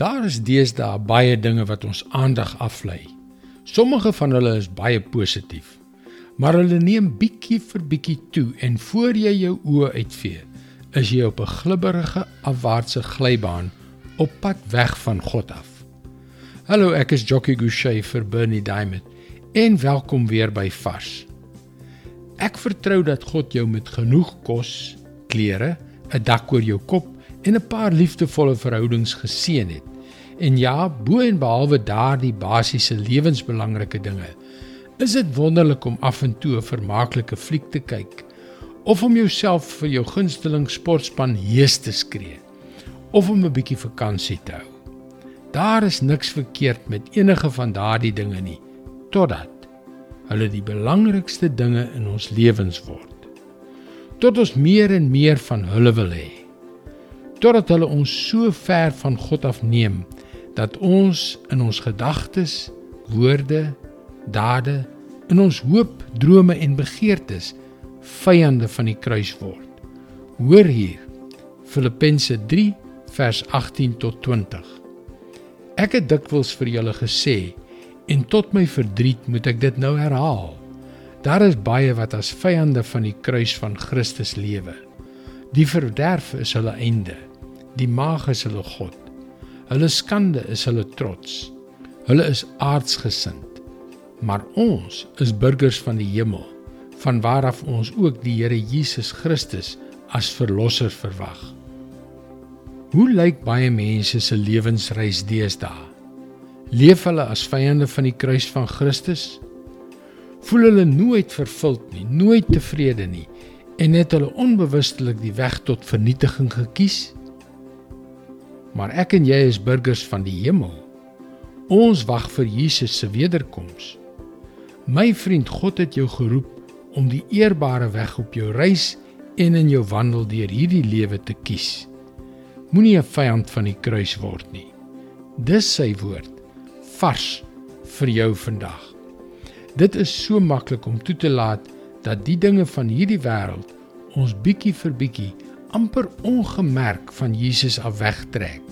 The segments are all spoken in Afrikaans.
Daar is deesdae baie dinge wat ons aandag aflei. Sommige van hulle is baie positief, maar hulle neem bietjie vir bietjie toe en voor jy jou oë uitvee, is jy op 'n glibberige afwaartse glybaan op pad weg van God af. Hallo, ek is Jockey Gouchee vir Bernie Diamond en welkom weer by Vars. Ek vertrou dat God jou met genoeg kos, klere, 'n dak oor jou kop en 'n paar liefdevolle verhoudings geseën het. En ja, bo en behalwe daardie basiese lewensbelangrike dinge, is dit wonderlik om af en toe 'n vermaaklike fliek te kyk of om jouself vir jou gunsteling sportspan hees te skree of om 'n bietjie vakansie te hou. Daar is niks verkeerd met enige van daardie dinge nie totdat hulle die belangrikste dinge in ons lewens word. Tot ons meer en meer van hulle wil hê. Totdat hulle ons so ver van God afneem dat ons in ons gedagtes, woorde, dade, in ons hoop, drome en begeertes vyande van die kruis word. Hoor hier Filippense 3 vers 18 tot 20. Ek het dikwels vir julle gesê en tot my verdriet moet ek dit nou herhaal. Daar is baie wat as vyande van die kruis van Christus lewe. Die verderf is hulle einde. Die maag is hulle god. Hulle skande is hulle trots. Hulle is aardsgesind. Maar ons is burgers van die hemel, van waar af ons ook die Here Jesus Christus as verlosser verwag. Hoe lyk baie mense se lewensreis deesdae? Leef hulle as vyande van die kruis van Christus? Voel hulle nooit vervuld nie, nooit tevrede nie en het hulle onbewustelik die weg tot vernietiging gekies? Maar ek en jy is burgers van die hemel. Ons wag vir Jesus se wederkoms. My vriend, God het jou geroep om die eerbare weg op jou reis en in jou wandel deur hierdie lewe te kies. Moenie 'n vyand van die kruis word nie. Dis sy woord vars vir jou vandag. Dit is so maklik om toe te laat dat die dinge van hierdie wêreld ons bietjie vir bietjie amper ongemerk van Jesus af wegtrek.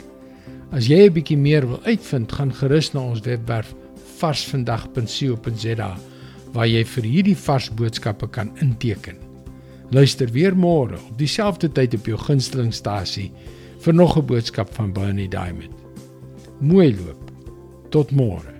As jy 'n bietjie meer wil uitvind, gaan gerus na ons webwerf varsvandag.co.za waar jy vir hierdie vars boodskappe kan inteken. Luister weer môre op dieselfde tyd op jou gunstelingstasie vir nog 'n boodskap van Bernie Diamond. Mooi loop. Tot môre.